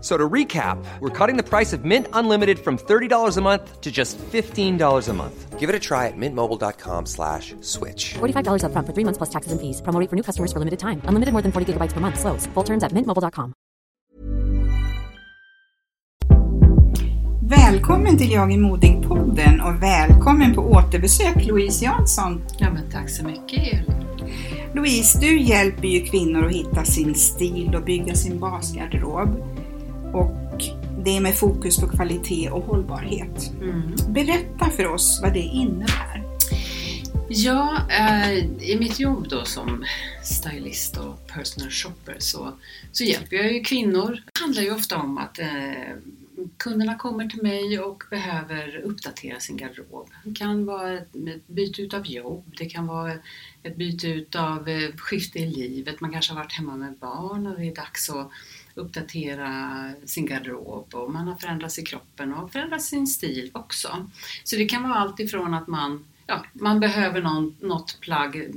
So to recap, we're cutting the price of Mint Unlimited from $30 a month to just $15 a month. Give it a try at mintmobile.com slash switch. $45 upfront for three months plus taxes and fees. Promo rate for new customers for limited time. Unlimited more than 40 gigabytes per month. Slows. Full terms at mintmobile.com. Välkommen till Jag är modig-podden och välkommen på återbesök Louise Jansson. Ja, men tack så mycket Elin. Louise, du hjälper ju kvinnor att hitta sin stil och bygga sin basgarderob. Och det är med fokus på kvalitet och hållbarhet. Mm. Berätta för oss vad det innebär. Ja, eh, i mitt jobb då som stylist och personal shopper så, så hjälper jag ju kvinnor. Det handlar ju ofta om att eh, kunderna kommer till mig och behöver uppdatera sin garderob. Det kan vara ett byte av jobb, det kan vara ett byte av eh, skifte i livet. Man kanske har varit hemma med barn och det är dags att uppdatera sin garderob och man har förändrats i kroppen och förändrat sin stil också. Så det kan vara allt ifrån att man, ja, man behöver någon, något plagg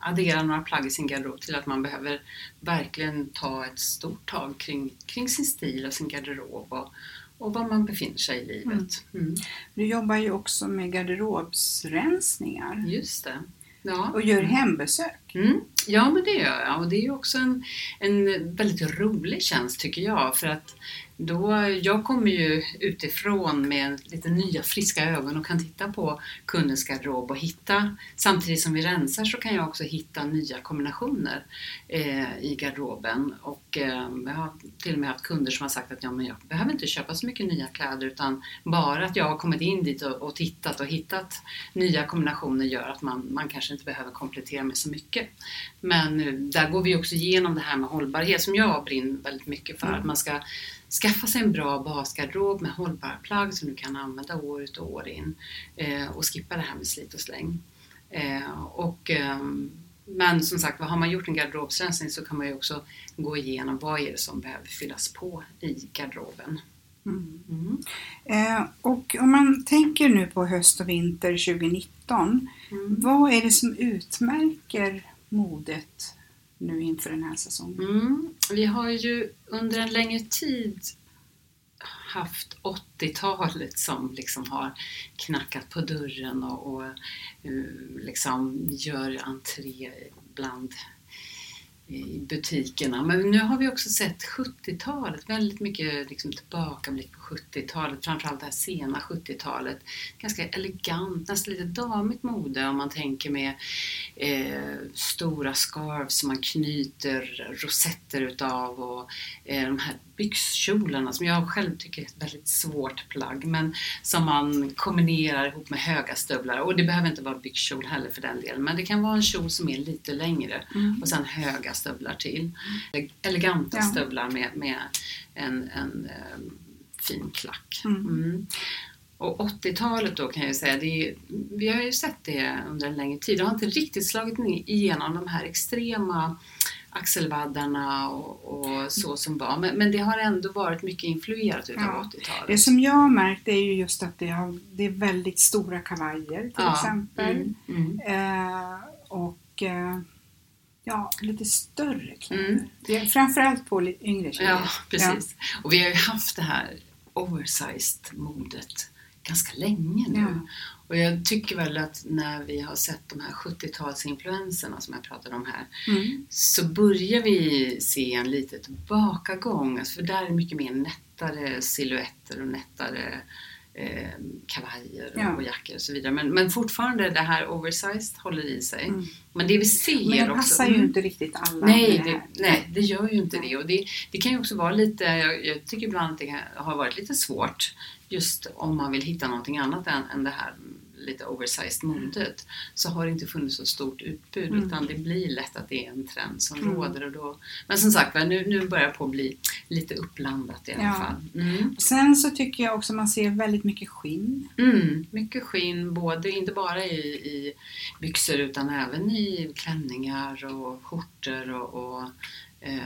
addera några plagg i sin garderob till att man behöver verkligen ta ett stort tag kring, kring sin stil och sin garderob och, och var man befinner sig i livet. Mm. Du jobbar ju också med garderobsrensningar Just det. Ja. och gör hembesök. Mm. Ja, men det gör jag. Och det är också en, en väldigt rolig tjänst tycker jag. För att då, jag kommer ju utifrån med lite nya friska ögon och kan titta på kundens garderob och hitta, samtidigt som vi rensar så kan jag också hitta nya kombinationer eh, i garderoben. Och eh, jag har till och med haft kunder som har sagt att ja, men jag behöver inte köpa så mycket nya kläder utan bara att jag har kommit in dit och, och tittat och hittat nya kombinationer gör att man, man kanske inte behöver komplettera med så mycket. Men eh, där går vi också igenom det här med hållbarhet som jag brinner väldigt mycket för. Mm. Att man ska skaffa sig en bra basgarderob med hållbara plagg som du kan använda år ut och år in. Eh, och skippa det här med slit och släng. Eh, och, ehm, men som sagt, har man gjort en garderobsrensning så kan man ju också gå igenom vad är det som behöver fyllas på i garderoben. Mm. Mm. Eh, och om man tänker nu på höst och vinter 2019, Mm. vad är det som utmärker modet nu inför den här säsongen? Mm. Vi har ju under en längre tid haft 80-talet som liksom har knackat på dörren och, och eh, liksom gör entré bland i butikerna. Men nu har vi också sett 70-talet, väldigt mycket liksom tillbakablick på 70-talet, framförallt det här sena 70-talet. Ganska elegant, nästan lite damigt mode om man tänker med eh, stora scarves som man knyter rosetter utav och eh, de här byxkjolarna som jag själv tycker är ett väldigt svårt plagg men som man kombinerar ihop med höga stövlar och det behöver inte vara byxkjol heller för den delen men det kan vara en kjol som är lite längre Mm. och sen höga stövlar till. Eleganta Ja. stövlar med, med en, en eh, fin klack. Mm. Mm. Och 80-talet då kan jag säga, är, vi har ju sett det under en längre tid. Det har inte riktigt slagit igenom de här extrema axelvaddarna och, och så som var. Men, men det har ändå varit mycket influerat utav Ja. 80-talet. Det som jag har märkt är ju just att det, har, det är väldigt stora kavajer till Ja, exempel. Mm, mm. Eh, och eh, ja, lite större kläder. Mm. Det är framförallt på lite yngre tjejer. Ja, precis. Och vi har ju haft det här oversized modet ganska länge nu. Ja. Och jag tycker väl att när vi har sett de här 70-talsinfluenserna som jag pratade om här Mm. så börjar vi se en liten tillbakagång. Alltså för där är det mycket mer nättare silhuetter och nättare eh, kavajer och, Ja. och jackor och så vidare. Men, men fortfarande det här oversized håller i sig. Mm. Men det vi ser Men det också... passar ju Mm. inte riktigt alla. Nej det, här. nej, det gör ju inte det. Och det, det kan ju också vara lite, jag, jag tycker ibland att det kan- har varit lite svårt just om man vill hitta någonting annat än, än det här lite oversized modet så har det inte funnits så stort utbud Mm. utan det blir lätt att det är en trend som Mm. råder. Och då, men som sagt nu, nu börjar det på att bli lite uppblandat i alla Ja. fall. Mm. Sen så tycker jag också man ser väldigt mycket skinn. Mm, mycket skinn, både, inte bara i, i byxor utan även i klänningar och skjortor och, och eh,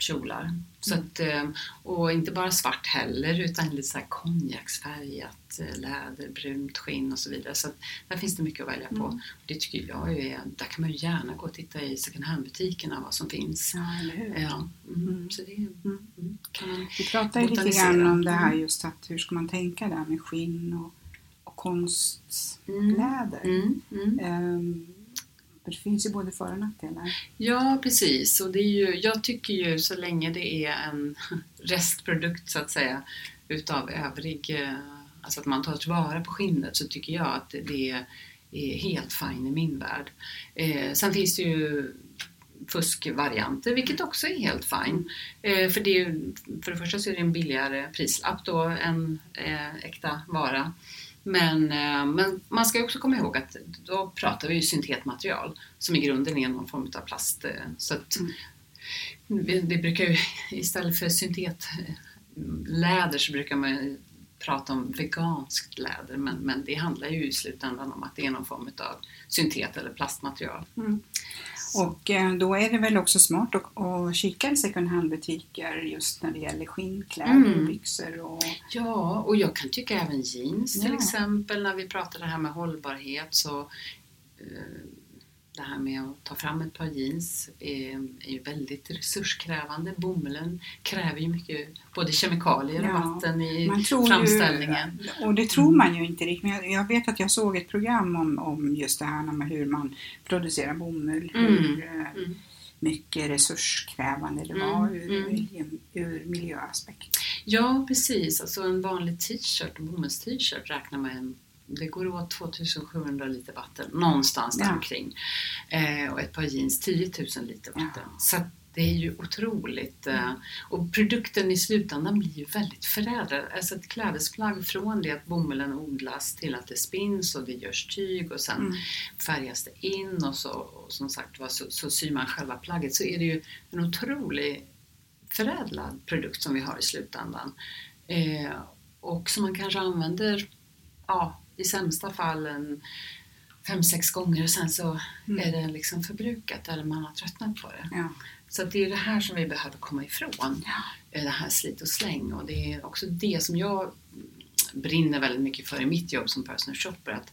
kjolar. Så att, eh, och inte bara svart heller utan lite så här konjaksfärgat eh, läder, brunt skinn och så vidare. Så att där finns det mycket att välja på. Det tycker jag ju är, där kan man ju gärna gå och titta i second hand-butikerna vad som finns. Ja, eller hur? Ja, mm, Mm. så det mm, kan man Vi pratar ju lite grann om det här Mm. just att hur ska man tänka där med skinn och, och Mm. konstläder. För det finns ju både för och nackdelar. Ja, precis. Och det är ju, jag tycker ju så länge det är en restprodukt så att säga utav övrig, eh, alltså att man tar tillvara på skinnet så tycker jag att det är helt fine i min värld. Eh, sen finns det ju fuskvarianter vilket också är helt fine. Eh, för, det är, för det första så är det en billigare prislapp då än eh, äkta vara. Men, eh, men man ska också komma ihåg att då pratar vi ju syntetmaterial som i grunden är någon form av plast. eh, Så att vi, vi brukar ju istället för syntetläder så brukar man prata om veganskt läder men, men det handlar ju i slutändan om att det är någon form av syntet eller plastmaterial. Och eh, då är det väl också smart att, att kika i second hand-butiker just när det gäller skinnkläder, Mm. byxor och... Ja, och jag kan tycka även jeans till Ja. exempel när vi pratar det här med hållbarhet så eh, det här med att ta fram ett par jeans är, är ju väldigt resurskrävande. Bomullen kräver ju mycket både kemikalier och Ja, vatten i framställningen. Ju, och det tror man ju inte riktigt. Men jag, vet att jag såg ett program om, om just det här med hur man producerar bomull. Mm, Hur eh, mm. mycket resurskrävande det var Mm, ur, mm. ur miljöaspekt. Ja, precis. Alltså en vanlig t-shirt, bomullst-t-shirt räknar man det går åt 2700 liter vatten, någonstans där Ja. omkring. Eh, och ett par jeans 10 000 liter vatten. Så att det är ju otroligt. Eh, och produkten i slutändan blir ju väldigt förädlad. Alltså ett klädesplagg från det att bomullen odlas till att det spinns och det görs tyg och sen Mm. färgas det in och så och som sagt var så, så syr man själva plagget så är det ju en otrolig förädlad produkt som vi har i slutändan. Eh, och som man kanske använder ja, i sämsta fall en fem, sex gånger och sen så Mm. är det liksom förbrukat eller man har tröttnat på det. Ja. Så det är det här som vi behöver komma ifrån. Eh, Det här slit och släng och det är också det som jag brinner väldigt mycket för i mitt jobb som personal shopper. Att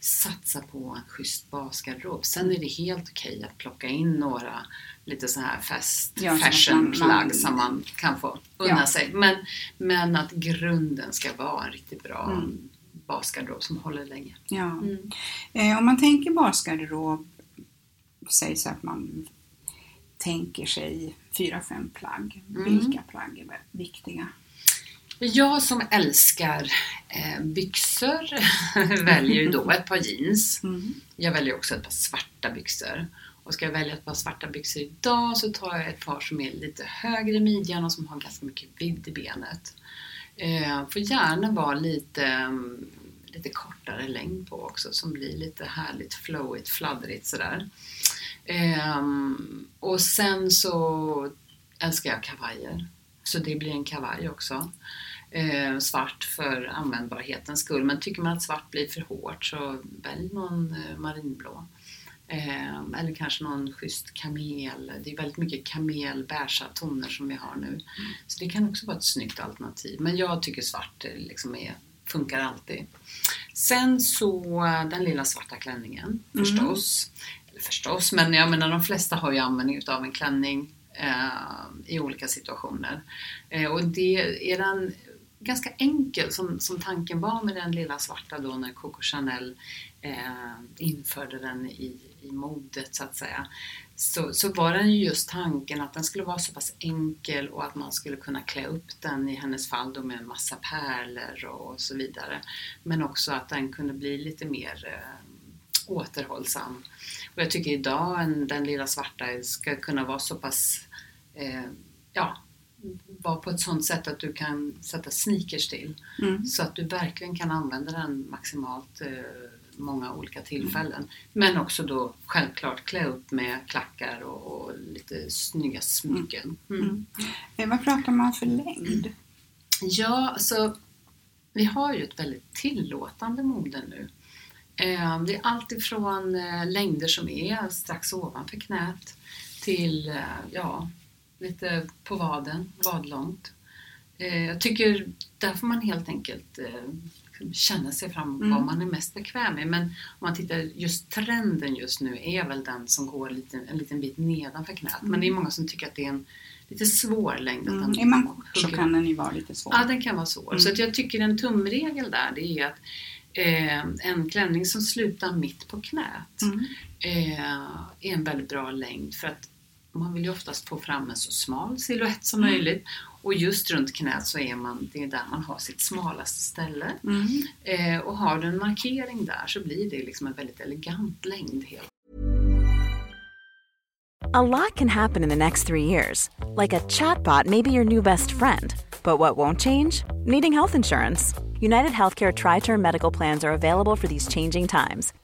satsa på en schysst basgarderob. Sen är det helt okej att plocka in några lite så här fast Ja, så att fashion man- plagg man- som man kan få unna Ja. sig. Men, men att grunden ska vara en riktigt bra Mm. Basgarderob som håller länge. Ja. Mm. Eh, om man tänker basgarderob, säg så att man tänker sig fyra, fem plagg. Mm. Vilka plagg är viktiga? Jag som älskar eh, byxor väljer ju då ett par jeans. Mm. Jag väljer också ett par svarta byxor. Och ska jag välja ett par svarta byxor idag så tar jag ett par som är lite högre i midjan och som har ganska mycket vidd i benet. Eh, får gärna vara lite, mm, lite kortare längd på också som blir lite härligt flowigt, fladdrigt sådär. Ehm, och sen så älskar jag kavajer. Så det blir en kavaj också. Eh, svart för användbarhetens skull. Men tycker man att svart blir för hårt så välj någon eh, marinblå. Eh, eller kanske någon schysst kamel. Det är väldigt mycket kamelbeiga toner som vi har nu. Så det kan också vara ett snyggt alternativ. Men jag tycker svart eh, liksom är, funkar alltid. Sen så eh, den lilla svarta klänningen förstås. Eller förstås, men jag menar de flesta har ju användning utav en klänning eh, i olika situationer. Eh, och det är den ganska enkel som, som tanken var med den lilla svarta då när Coco Chanel eh, införde den i, i modet så att säga. Så, så var den ju just tanken att den skulle vara så pass enkel och att man skulle kunna klä upp den i hennes fall då med en massa pärlor och så vidare. Men också att den kunde bli lite mer eh, återhållsam. Och jag tycker idag en, den lilla svarta ska kunna vara så pass eh, ja, vara på ett sånt sätt att du kan sätta sneakers till. Mm. Så att du verkligen kan använda den maximalt eh, många olika tillfällen. Men också då självklart klä upp med klackar och, och lite snygga smycken. Mm. Eh, Vad pratar man för längd? Ja, alltså vi har ju ett väldigt tillåtande mode nu. Eh, Det är allt ifrån eh, längder som är strax ovanför knät till ja, lite på vaden, vadlångt. Jag tycker där får man helt enkelt känna sig fram Mm. vad man är mest bekväm med. Men om man tittar, just trenden just nu är väl den som går lite, en liten bit nedanför knät. Men det är många som tycker att det är en lite svår längd. att Mm. Är man kort så kan den ju vara lite svår. Ja, den kan vara svår. Så att jag tycker en tumregel där det är att eh, en klänning som slutar mitt på knät Mm. eh, är en väldigt bra längd för att man vill ju oftast få fram en så smal silhuett som möjligt och just runt knät så är man, det är där man har sitt smalaste ställe. Mm. Eh, och har du en markering där så blir det liksom en väldigt elegant längd helt A lot can happen in the next three years. Like a chatbot may be your new best friend. But what won't change? Needing health insurance. United Healthcare Tri Term Medical Plans are available for these changing times.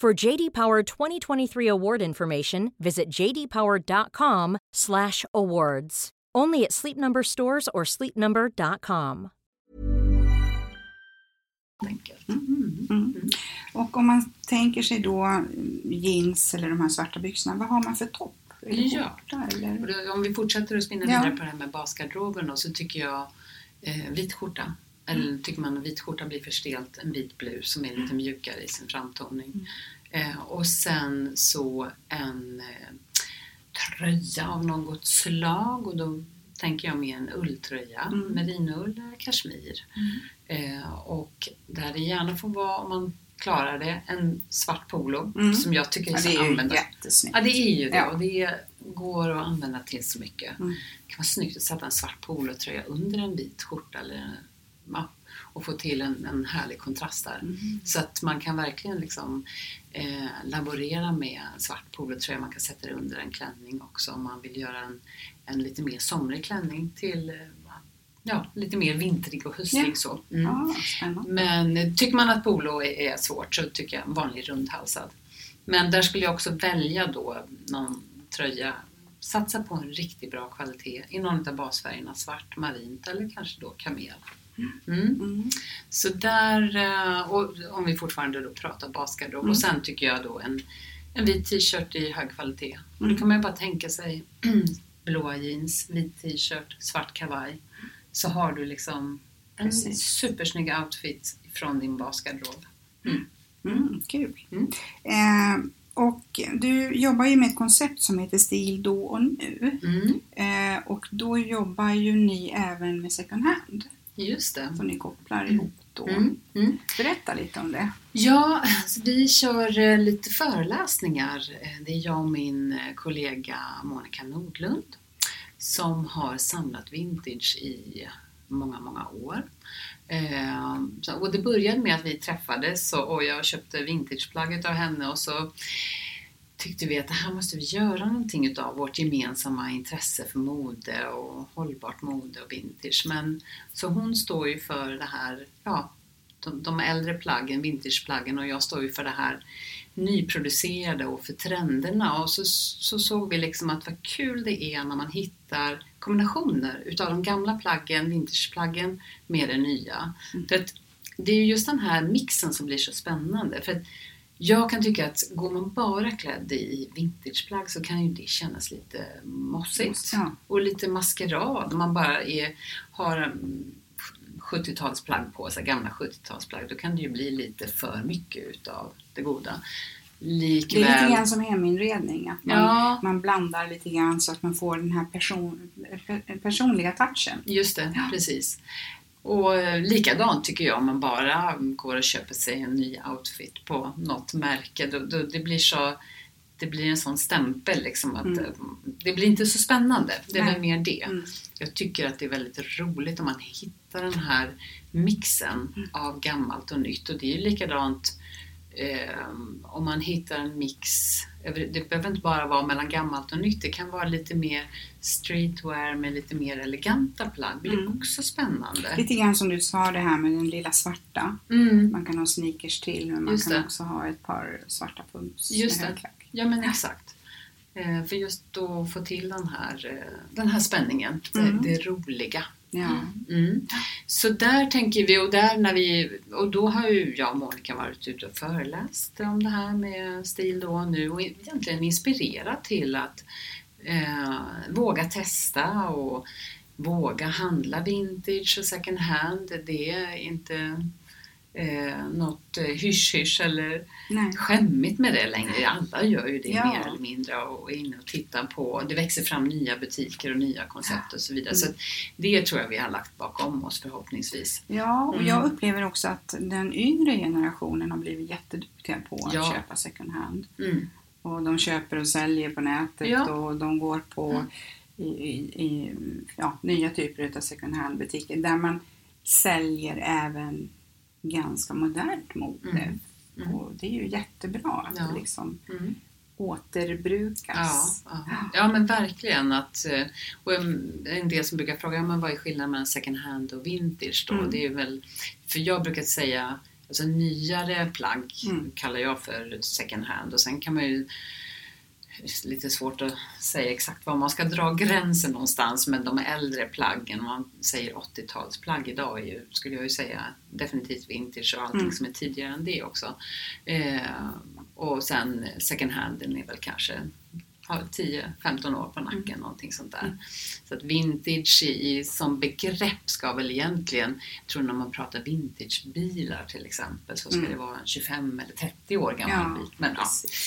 For JD Power 2023 award information, visit jdpower.com/awards. Only at Sleep Number stores or sleepnumber.com. enkelt. Mm. Och om man tänker sig då mm, jeans eller de här svarta byxorna, vad har man för topp? Ja. då, om vi fortsätter att spinna Ja. vidare på det här med basgarderoben så tycker jag eh, vit skjorta. Eller tycker man att vit skjorta blir för stelt, en vit blus som är lite mjukare i sin framtoning. Eh, och sen så en eh, tröja av något slag och då tänker jag med en ulltröja, merinull eller kashmir. Eh, och där det gärna får vara, om man klarar det, en svart polo som jag tycker Ja, är det så är ju jättesnyggt. Ja, det är ju det. Ja. Och det går att använda till så mycket. Mm. Det kan vara snyggt att sätta en svart polotröja under en vit skjorta eller, ja, och få till en, en härlig kontrast där. Mm. Så att man kan verkligen liksom, eh, laborera med svart polotröja. Man kan sätta det under en klänning också om man vill göra en, en lite mer somrig klänning till eh, ja, lite mer vintrig och höstig. Ja. Så. Mm. Ja. Men tycker man att polo är, är svårt så tycker jag vanlig rundhalsad. Men där skulle jag också välja då någon tröja. Satsa på en riktigt bra kvalitet i någon av basfärgerna, svart, marint eller kanske då kamel. Mm. Så där, eh, och om vi fortfarande då pratar basgarderob. Och sen tycker jag då en, en vit t-shirt i hög kvalitet. Och då kan man ju bara tänka sig blåa jeans, vit t-shirt, svart kavaj. Så har du liksom en Precis. supersnygg outfit från din basgarderob. Mm, kul. Mm. Eh, och du jobbar ju med ett koncept som heter Stil då och nu. Mm. Eh, och då jobbar ju ni även med second hand. Just det. Som ni kopplar ihop då. Mm. Mm. Berätta lite om det. Ja, alltså vi kör eh, lite föreläsningar. Eh, Det är jag och min eh, kollega Monica Nordlund som har samlat vintage i många, många år. Eh, Och det började med att vi träffades och och jag köpte vintageplagget av henne och så tyckte vi att det här måste vi göra någonting utav vårt gemensamma intresse för mode och hållbart mode och vintage. Men, så hon står ju för det här, ja, de, de äldre plaggen, vintageplaggen och jag står ju för det här nyproducerade och för trenderna och så, så såg vi liksom att vad kul det är när man hittar kombinationer utav de gamla plaggen, vintageplaggen med det nya. Mm. Att det är ju just den här mixen som blir så spännande. För att jag kan tycka att går man bara klädd i vintageplagg så kan ju det kännas lite mossigt Ja. och lite maskerad. Om man bara är, har mm, 70-talsplagg på sig, gamla 70-talsplagg, då kan det ju bli lite för mycket utav det goda. Det är Likväl... lite grann som heminredning, att man, Ja. man blandar lite grann så att man får den här person, per- personliga touchen. Just det, precis. Och eh, likadant tycker jag om man bara går och köper sig en ny outfit på något märke. Då, då, det, blir så, det blir en sån stämpel liksom att eh, det blir inte så spännande. Det är Nej. väl mer det. Mm. Jag tycker att det är väldigt roligt om man hittar den här mixen Mm. av gammalt och nytt. Och det är ju likadant eh, om man hittar en mix. Det behöver inte bara vara mellan gammalt och nytt. Det kan vara lite mer streetwear med lite mer eleganta plagg. Det är Mm. också spännande. Lite grann som du sa det här med den lilla svarta. Mm. Man kan ha sneakers till men man Just kan det. också ha ett par svarta pumps Just med det. högklack. Ja men exakt. Eh, för just att få till den här, eh, den här spänningen, det, Mm. det roliga. Ja. Mm. mm. Så där tänker vi och, där när vi, och då har ju jag och Monica varit ute och föreläst om det här med stil då och nu och egentligen inspirerat till att eh, våga testa och våga handla vintage och second hand. Det är inte eh, något eh, hysch-hysch eller Nej. skämmigt med det längre. Alla gör ju det Ja. mer eller mindre och är inne och tittar på. Det växer fram nya butiker och nya koncept och så vidare. Mm. Så det tror jag vi har lagt bakom oss förhoppningsvis. Ja, och Mm. jag upplever också att den yngre generationen har blivit jätteduktiga på att Ja. köpa second hand. Mm. Och de köper och säljer på nätet Ja. och de går på i, i, i, ja, nya typer av second hand butiker där man säljer även ganska modernt mode. Mm. Mm. Och det är ju jättebra att Ja. det liksom Mm. återbrukas. Ja, ja. ja, men verkligen. Att, eh, och en del som brukar fråga men vad är skillnaden mellan second hand och vintage då? Mm. Det är väl, för jag brukar säga alltså nyare plagg Mm. kallar jag för second hand och sen kan man ju lite svårt att säga exakt var man ska dra gränsen någonstans men de äldre plaggen, man säger 80-talsplagg idag är ju, skulle jag ju säga definitivt vintage och allting Mm. som är tidigare än det också. Eh, och sen second hand den är väl kanske har 10-15 år på nacken, Mm. någonting sånt där. Så att vintage i, som begrepp ska väl egentligen, jag tror när man pratar vintagebilar till exempel, så ska Mm. det vara en 25 eller 30 år gammal Ja, bil. Men, ja.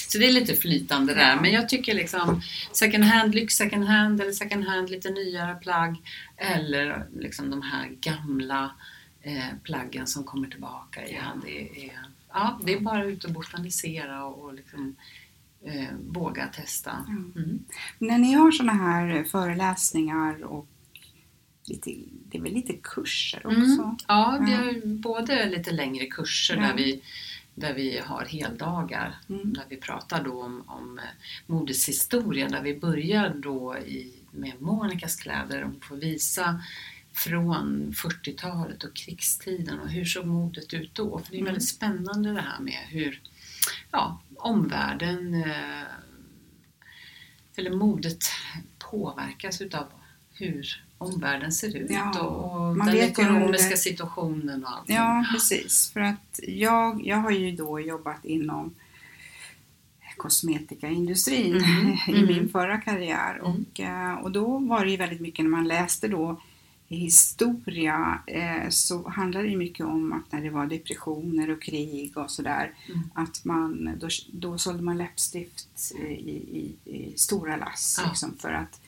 Så det är lite flytande där. Ja. Men jag tycker liksom second hand, lyx second hand eller second hand lite nyare plagg. Eller liksom de här gamla eh, plaggen som kommer tillbaka igen. Det är, ja, det är bara ut och botanisera och, och liksom, eh, våga testa. Mm. När ni har sådana här föreläsningar och lite, det är väl lite kurser också? Mm. Ja, vi har både lite längre kurser där, vi, där vi har heldagar. Mm. Där vi pratar då om, om eh, modets historia. Där vi börjar då i, med Monikas kläder och får visa från 40-talet och krigstiden och hur såg modet ut då? För det är Mm. väldigt spännande det här med hur ja, omvärlden eh, eller modet påverkas utav hur omvärlden ser ut Ja, och man den vet ekonomiska under- situationen och allting. Ja, precis. För att jag, jag har ju då jobbat inom kosmetikaindustrin Mhm, i mhm. min förra karriär. Mm. Och, eh, och då var det ju väldigt mycket när man läste då historia eh, så handlade det mycket om att när det var depressioner och krig och sådär Mm. att man, då, då sålde man läppstift i, i, i stora lass Ja. liksom, för att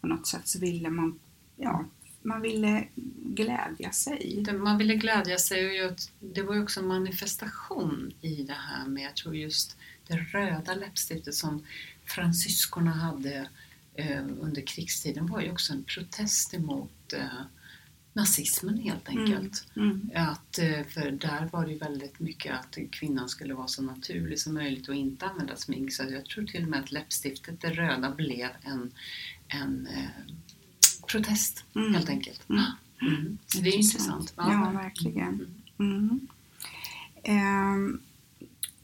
på något sätt så ville man, ja, man ville glädja sig. Man ville glädja sig och det var ju också en manifestation i det här med, jag tror just det röda läppstiftet som fransyskorna hade eh, under krigstiden var ju också en protest emot eh, nazismen helt enkelt. Mm. Att, eh, för där var det ju väldigt mycket att kvinnan skulle vara så naturlig som möjligt och inte använda smink. Så jag tror till och med att läppstiftet, det röda, blev en, en eh, protest Mm. helt enkelt. Mm. Mm. Så det är intressant. Ja, verkligen. Mm. Ehm,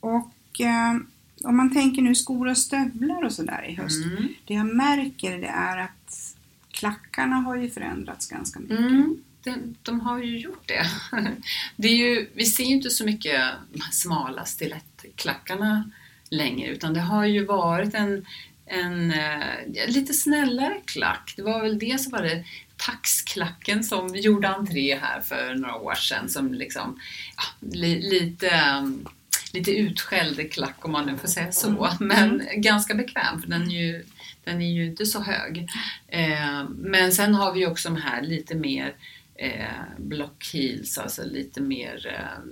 och ehm, om man tänker nu skor och stövlar och sådär i höst. Mm. Det jag märker det är att klackarna har ju förändrats ganska mycket. Mm, de, de har ju gjort det. det är ju, vi ser ju inte så mycket smala stilettklackarna längre utan det har ju varit en, en eh, lite snällare klack. Det var väl det som var det taxklacken som gjorde entré här för några år sedan som liksom ja, li, lite um, lite utskälld klack om man nu får säga så. Men ganska bekväm för den är ju, den är ju inte så hög. Eh, men sen har vi också de här lite mer eh, block heels, alltså lite mer eh,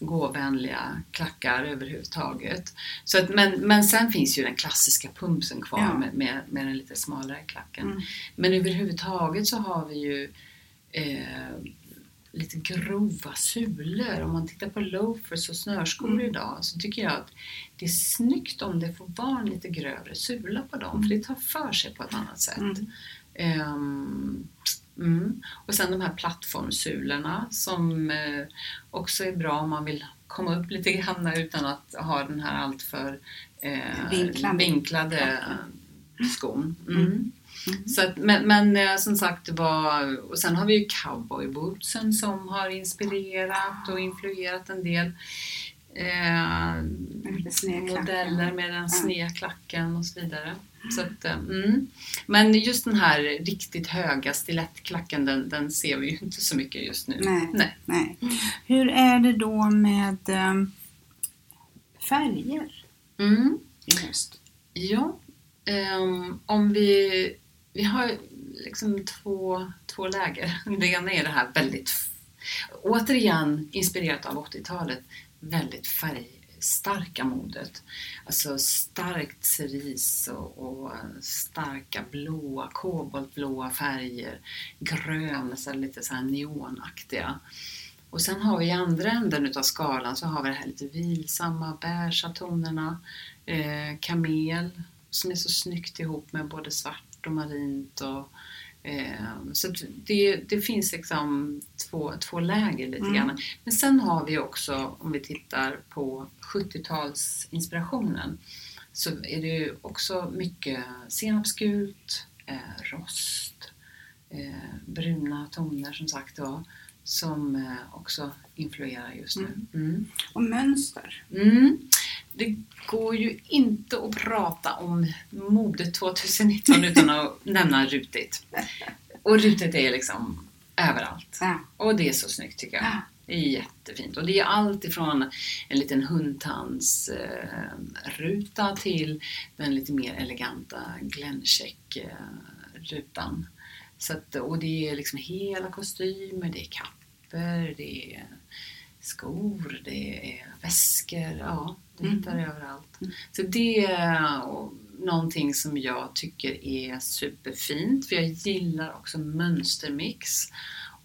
gåvänliga klackar överhuvudtaget. Så att, men, men sen finns ju den klassiska pumpsen kvar Ja. med, med, med den lite smalare klacken. Mm. Men överhuvudtaget så har vi ju eh, lite grova sulor. Om man tittar på loafers och snörskor Mm. idag så tycker jag att det är snyggt om det får vara en lite grövre sula på dem för det tar för sig på ett annat sätt. Mm. Ehm, mm. Och sen de här plattformsulorna som eh, också är bra om man vill komma upp lite grann utan att ha den här alltör eh, Vinklade. vinklade skon. Mm. Mm. Så att, men, men eh, som sagt var, och sen har vi ju cowboybootsen som har inspirerat och influerat en del eh, modeller med den Ja. snedklacken och så vidare. Så att, eh, mm. Men just den här riktigt höga stilettklacken den, den ser vi ju inte så mycket just nu. Nej. Nej. Nej. Hur är det då med ehm, färger Mm. i höst? Ja, ehm, om vi... Vi har liksom två, två läger. Det ena är det här väldigt... Återigen inspirerat av 80-talet. Väldigt färgstarka modet. Alltså starkt cerise och, och starka blåa, koboltblåa färger. Grön, så lite så här neonaktiga. Och sen har vi i andra änden utav skalan så har vi det här lite vilsamma, beigea tonerna. Eh, kamel som är så snyggt ihop med både svart och marint. Och, eh, så det, det finns liksom två, två läger lite Mm. grann. Men sen har vi också, om vi tittar på 70-talsinspirationen, så är det ju också mycket senapsgult, eh, rost, eh, bruna toner som sagt var, som eh, också influerar just nu. Mm. Och mönster? Mm. Det går ju inte att prata om modet 2019 utan att nämna rutigt. Och rutigt är liksom överallt. Ja. Och det är så snyggt tycker jag. Ja. Det är jättefint. Och det är allt ifrån en liten hundtands eh, till den lite mer eleganta Glencheck eh, och det är liksom hela kostymer, det är kappor, det är skor, det är väskor. Ja, det Mm. hittar överallt. Så det är någonting som jag tycker är superfint. För jag gillar också mönstermix.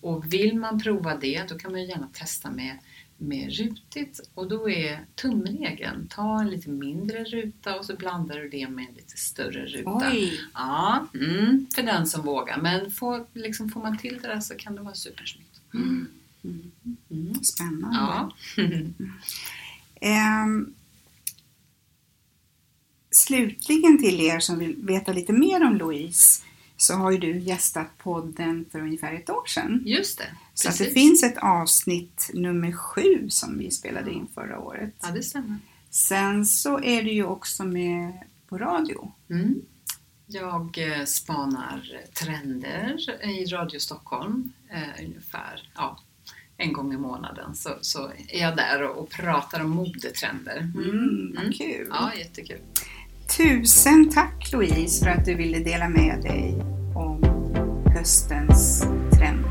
Och vill man prova det, då kan man ju gärna testa med, med rutigt. Och då är tumregeln, ta en lite mindre ruta och så blandar du det med en lite större ruta. Oj! Ja, mm, för den som vågar. Men får, liksom, får man till det där så kan det vara supersnyggt. Mm. Spännande. Ja. Ehm, slutligen till er som vill veta lite mer om Louise så har ju du gästat podden för ungefär ett år sedan. Just det. Så att det finns ett avsnitt nummer sju som vi spelade in förra året. Ja, det stämmer. Sen så är du ju också med på radio. Mm. Jag eh, spanar trender i Radio Stockholm eh, ungefär ja, en gång i månaden. Så, så är jag där och, och pratar om modetrender. Mm, vad kul! Ja, jättekul. Tusen tack Louise för att du ville dela med dig om höstens trender.